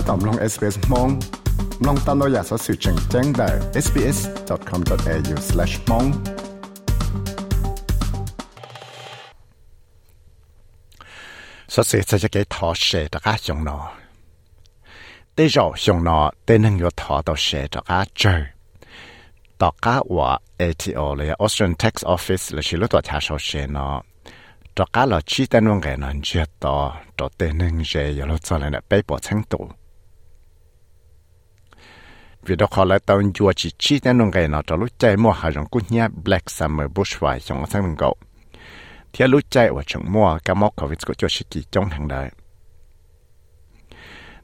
ถ้าตอมลง SBS มองลองตามเราอยากสอสื่อแจ้งแจ้งได้ sbs.com.au/mong สอสื่อจะเกิดทอเชตกาจงนอเตจอจงนอเตนึงยทอต่อเชตกาเจอต่อกาว่า ATO เลย Australian Tax Office เลยชิลุตัวชาโชเชนอ cho cá là chỉ tên luôn cái nó chưa to cho tên nên dễ giờ nó cho lên là bé bỏ sáng tụ vì đó khó lại tàu chùa chỉ chi nên nông gầy nó cho lúc chạy mua hàng rong cút nhá Black Summer Bushfire trong sáng mình gậu. Thế lúc chạy ở trong mua cả móc khó vịt của cho chỉ chỉ trong hàng đời.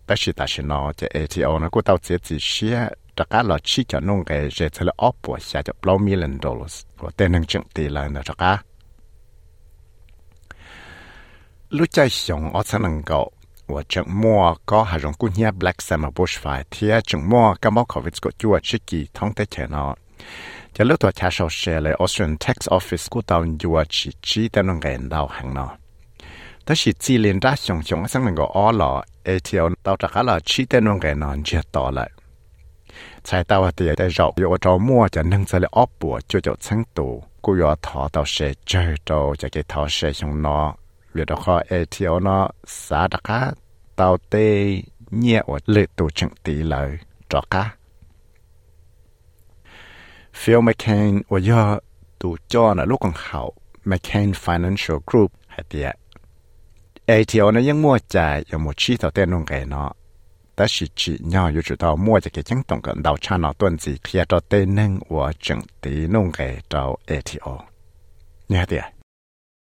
Ta chỉ ta chỉ nó chạy ATO nó của tàu chỉ chỉ xia trả cá lọ chi cho nông gầy dễ thơ là ốp của xa cho bao million dollars của tên nâng chứng tỷ là nó trả cá. Lúc chạy xong ở sáng mình gậu ว่าจังมัวก็หารงกุญแจ Black Summer Bushfire เทียจังมัวก็มอ COVID ก็จัวชิกีท้องเตเชนอจะเลือกตัวชาชอเชเลย Australian Tax Office กูตาวจัวชิจีแต่นงเงินดาวหังนอแต่สิจีเลียนได้สงสงสังนังก็อ้อหล่อ ATO ตาวจากอะไรชีแต่นงเงินนอนเจียต่อเลยใช้ตาวเตียได้รอกอยู่จอมัวจะนึ่งจะเลยอ้อปัวจัวจะชั้งตูกูยอถอตาวเชเจอโตจะเกทอเชชงนอ เวดคอเอเทียวนาสาตะกะเตาเตเนียวเลตูจังตีเลยจอกะฟิลแมคเคนวยอตูจอนะลูกของเขาแมคเคนฟินแลนเชียลกรุ๊ปฮะเตียเอเทียวนะยังมั่วใจยังหมดชี้เตาเตนงไงเนาะแต่สิจีเนาะอยู่จุดเอามั่วจะเกี่ยงตรงกันดาวชาเนาะต้นสีเคลียร์เตาเตนึงว่าจังตีนงไงเตาเอเทียวเนี่ยเตีย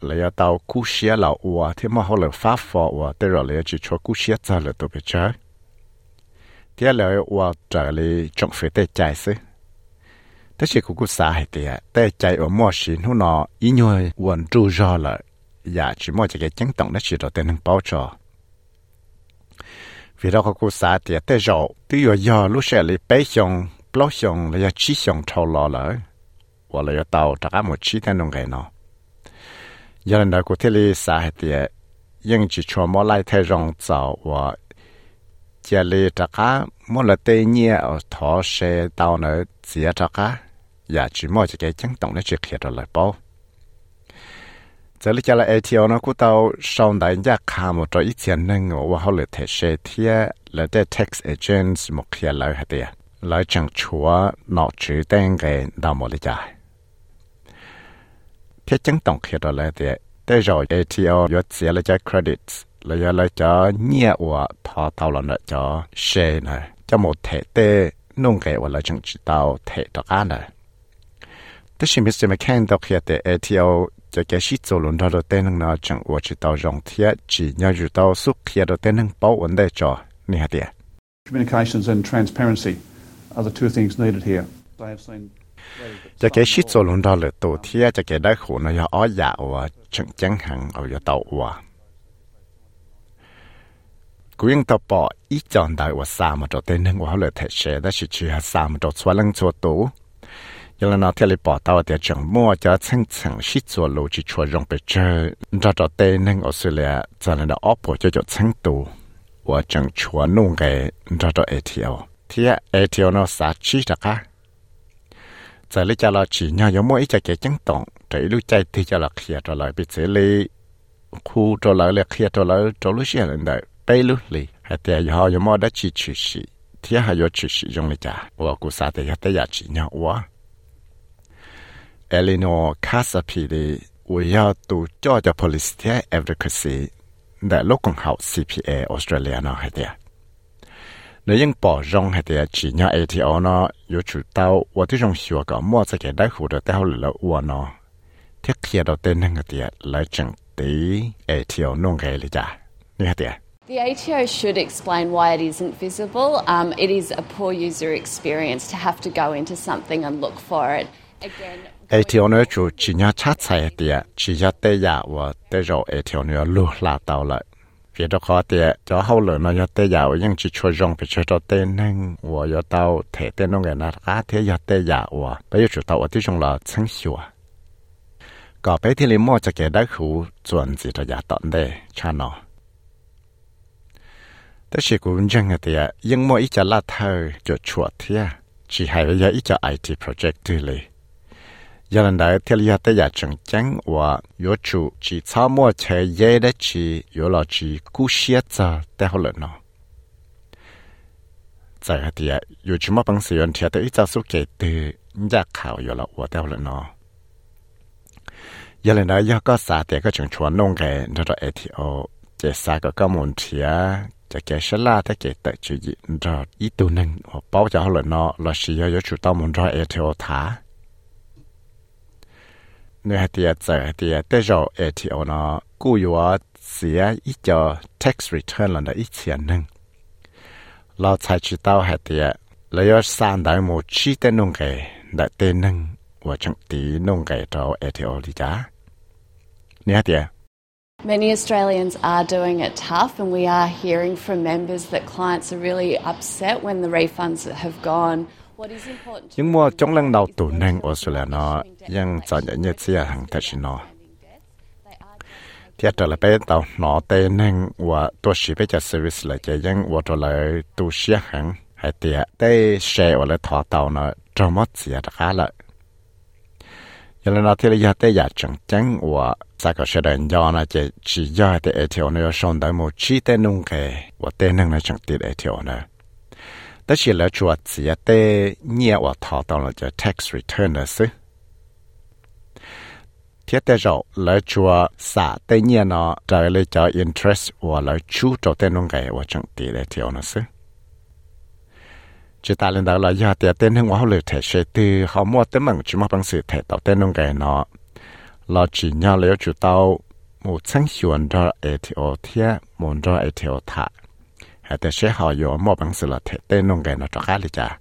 lấy tàu cú xía lão ua thế mà họ là phá phò ua để rồi lấy chỉ cho cú xía ra là tụi bây giờ thế là ua trở lại trong phía tây chạy xứ thế chỉ cú cú xa hay thì tây chạy ở mua xin hú nó ý nhồi uốn tru ra là dạ chỉ mua cái chứng tổng đó chỉ được tên bảo cho. Vì đó cú xa thì tây rồi tuy giờ giờ lúc sẽ lấy bé xong bao xong lấy chỉ xong thâu lò lại hoặc là tàu trả một chi tên nông cái nó giờ này của thế li xã hệ tiệt nhưng chỉ cho mỗi lại thay rong tạo và giờ li tất cả mỗi là tây nhẹ ở thọ xe tàu nữa chỉ tất cả giờ chỉ mỗi cái chân động nó chỉ khi đó lại bao giờ li cho là ATO nó cũng tàu sau đại gia khá một trò ít tiền nên ngủ và họ lựa thể xe thiệt là để tax agents một khi lại hệ tiệt lại chẳng chúa nọ chữ tên cái đào một lý giải thế chứng tổng khi đó là thế thế rồi ATO có sẽ là cho credits là cho là cho nhẹ và thọ tàu là cho share này cho một thể tê nông cái và là chẳng chỉ tàu thể đó cả này thế thì Mr. McCain đọc hiện tại ATO cho cái sĩ做轮到的电能呢，整我知道用铁只要知道苏铁的电能保稳的着，你看点。 Communications and transparency are the two things needed here. จะแกชิดโซลุนดอลตัวเทียจะแกได้ขนยาอ้อยาวอะจังจังหังเอาอย่าเต่าว่ะกูยังตอปออีจอนได้ว่าสามตัวเต้นนึงว่าเลยเทเชได้ชิชิฮะสามตัวสวลังชัวตัวยังแล้วนาเทลิปอตาวเดียจังมัวจะชิงชิงชิจัวโลจิชัวรงไปเจอจะตัวเต้นนึงออสเตรเลียจะเลยออปจะจะชิงตัวว่าจังชัวนุ่งไงจะตัวเอทีเอเทียเอทีเอเนาะสาชีตะคะ giờ lấy cho là chỉ nhau giống mỗi cái chứng tổng để lúc chạy thì cho là kia cho lại bị xử lý khu cho lại là kia cho lại cho lúc xưa lên đấy bây lúc lý hay thì họ giống mỗi đã chỉ chỉ sĩ thì họ có chỉ sĩ dùng lấy trả và cụ sa thì họ đã chỉ nhau quá Eleanor Casapi 我要读叫叫 police advocacy 在陆共好 CPA Australia 那还的。 nếu những bỏ rong hay thì chỉ nhà ATO nó có chủ tàu và tôi trong hiểu cả mua cái cái đại hữu được tàu là uo nó. Thiết kia đầu tiên là cái lại chẳng tí ATO nông cái lý giải như thế The ATO should explain why it isn't visible. Um, it is a poor user experience to have to go into something and look for it. Again, ATO nữa chủ chỉ nhớ chát sai tiệt chỉ nhớ tê giả và tê rồi ATO nữa lùa là tàu lại vì đó khó tiệt cho hậu lửa nó nhớ tê giả nhưng chỉ cho rong phải cho tàu tê nâng và nhớ tàu thể tê nông cái nào cá thế nhớ tê giả và bây giờ chủ tàu ở tí trong là chân hiệu có bé thì liền mua cho cái đá khủ chuẩn gì cho giả tận đây cha nó แต่สิกูยังไงเดียยังมัวอีจะลาเธอจะชวดเทียchỉ hay bây giờ ít cho IT project tu lì. Giờ lần đấy thì giờ tới giờ chẳng chẳng và yếu chủ chỉ sau mua chơi dễ đấy chỉ yếu là chỉ cú xia cho để họ lần Tại Giờ thì yếu chủ mà bằng sự thì tới ít cho số kể từ nhà khảo yếu là của để họ nó. Giờ lần đấy giờ có xã thì có chẳng chuẩn nông cái nó là ATO, chỉ xã có có muốn thiệt cái gì rồi ý tu nên họ bảo cho họ là nó là sử dụng cho chủ tao muốn rồi ở theo thả nếu thì giờ thì tới rồi ở theo nó cú yếu xía ít cho tax return là nó ít tiền nên lo sai chủ tao hay thì lấy ở sang đại một chi tên nông cái đại tên nên và chẳng tí nông cái cho ở theo đi giá nếu thì Many Australians are doing it tough, and we are hearing from members that clients are really upset when the refunds have gone nhưng mà trong lần đầu tù nâng Australia nó vẫn cho nhận nhận xe hàng thật sự nó thiết là bây giờ nó tên nâng và tôi chỉ biết cho service là chạy nhưng và trở lại tu xe hàng. Hay tiệt tê xe và lại thỏa tàu nó trong mất xe đặc khá lợi. Cho nên nó thì là tê giả chẳng chẳng và sa có sẽ đến do nó chỉ chỉ do tê ở thiếu nó sống tới một chi tê nung kề và tê nâng là chẳng tiệt ở thiếu nữa theo chỉ là chủ chỉ để nhẹ và thọ tao là cho tax return đó chứ thiết tế rồi là chùa xả tế nhẹ nó trở lại cho interest và là chú cho tên nông cái và chẳng tỷ ở thiếu nó chứ chỉ ta lên đó là do thì tên hưng hóa lựa thể sẽ từ họ mua tới mừng chú mà bằng sự thể tạo tên nông cái nó là chỉ nhau lấy chú tao một chân hiền đó ở thiếu muốn một đó ở thiếu thạc. sẽ họ có mua bằng sự là thể tên nông cái nó cho khác đi cha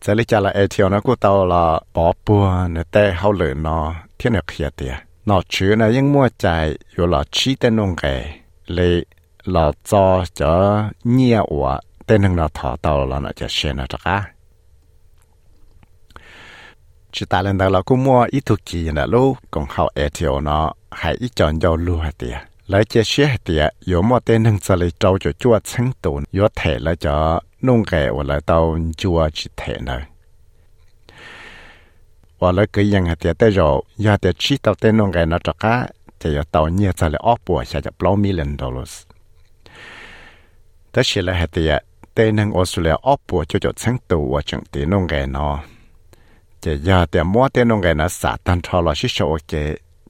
giờ lý cha là ATO nó cũng tàu là bỏ bùa nó tê họ lựa nó thiên được kia tiệt nó chữ nó nhưng mua chạy có là chỉ tên nông cái lấy là cho cho nhiều và tên hưng nó thọ tàu là nó cho xe nó chắc á chỉ ta lên đó là cũng mua ít thuốc kỳ là lúc còn học ATO nó hay ít chọn dầu lưu hạt tiền lấy chế xe hạt tiền có mua tên hưng cho lấy trâu cho chua chân tồn có thể là cho nông ghẻ và lại tàu chua chỉ thể nữa và lấy cái ยัง hạt tiền tới rồi giờ tiền chỉ tàu tên nông ghẻ nó chắc á thì tàu nhiều cho lấy ốp bùa sẽ cho 10 million dollars แต่ 是了还得呀，แต่能我说了二波就叫成都我整的弄个呢，这呀的么的弄个呢，撒旦超了是说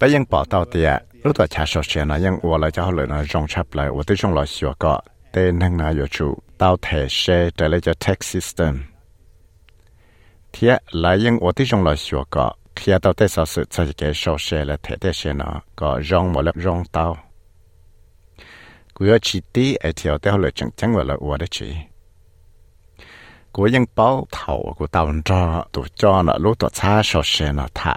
bây giờ bảo tàu thì lúc đó cha sốt xe nó nhưng ủa lại cho họ lại nó rong chập lại ủa tới trong lò xìa có để nâng nào yêu chủ tao thể xe trở lại cho tax system. Thì lại nhưng ủa tới trong lò xìa có khi tao tới sau sự cho cái sốt xe là thể thể xe nó có rong một lớp rong tao. cứ ở chỉ tí ở theo tới họ lại chẳng chẳng gọi là ủa đấy chứ. của dân bảo thầu của tàu cho tụ cho nó lúc tụ cha sốt xe nó thả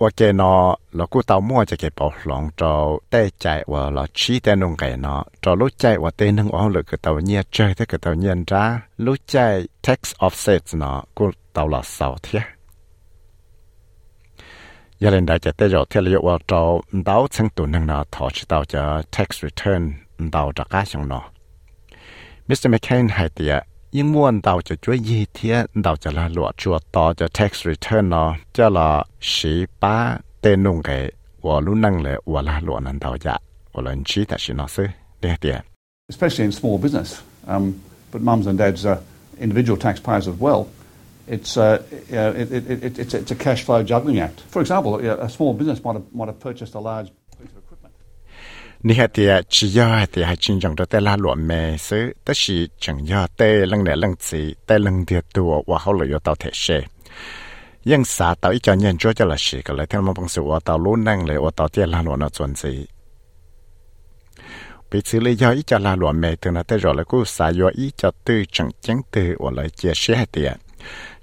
ว่าแกนอเรากูเตามั่วจะเก็บปอกหลงจอได้ใจว่าเราชี้แต่นงไก่นอจอรู้ใจว่าเต้นึงอ๋อหรือก็เตาเนียเจอถ้าก็เตาเนียนจ้ารู้ใจ tax offset นอกูเตาหลอดเสาเทียยาเล่นได้จะเตยอเทียเลยว่าจอดาวชังตัวนึงนอถอชิเตาจะ tax return ดาวจากก้าชงนอ Mr. McCain ให้เตีย 英文到就做一天到就来落做到就 tax return 咯，就了十八的弄给我路能了，我来落能到家，我能知道是那是这点。 especially in small business. Um, but mums and dads are individual taxpayers as well. It's, uh, uh, it, it, it, it's, it's a cash flow juggling act. For example, a small business might have, might have purchased a large piece of equipment. นี่ฮะเตียชิยอเตียจินจังตัวแต่ละหลวมเมซื้อแต่ชีจังยอเต้ลังเนี่ยลังสีแต่ลังเดียตัวว่าเขาเลยอยู่เตาเทเชยังสาเตาอีจอนเย็นจ้วจะละชีก็เลยเท่ามันบังสูว่าเตาลุ้นนั่งเลยว่าเตาเตียละหลวมนอจวนสีไปซื้อเลยยออีจอละหลวมเมถึงนะแต่รอแล้วกูสายยออีจอตื้อจังจังตื้อว่าเลยเจียเชเตีย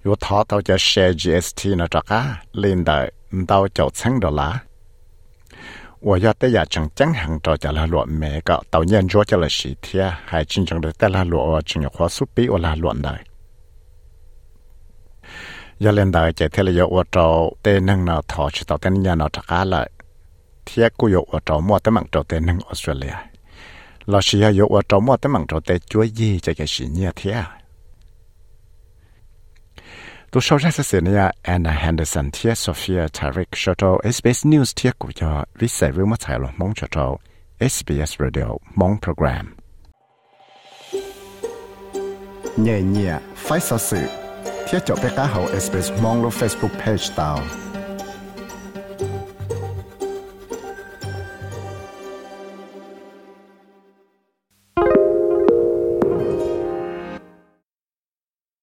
อยู่ท้อเตาจะเช GST นะจ๊ะก้าลินเดอร์เตาจะชั้งดอลลาร์ 我要得呀正正行着就拉落没个，到年做就了十天，还真正的得拉落，正要花苏比我拉落来。要领导这天了有我找得能那淘去到等年那这个了，天古有我找么得忙找得能 Australia。老师要有我找么得忙找得注意这个是年天。 ตัวชาวชาติเสนียแอนนาแฮนเดอร์สันเทียโซเฟียทาริกชอตเอสบีเอสนิวส์เทียกุยอวิสัยวิวมาถ่ายลงมองชอตเอสบีเอสเรดิโอมองโปรแกรมเนี่ยเนี่ยไฟสื่อเทียจบไปก้าเฮาเอสบีเอสมองลงเฟซบุ๊กเพจตาว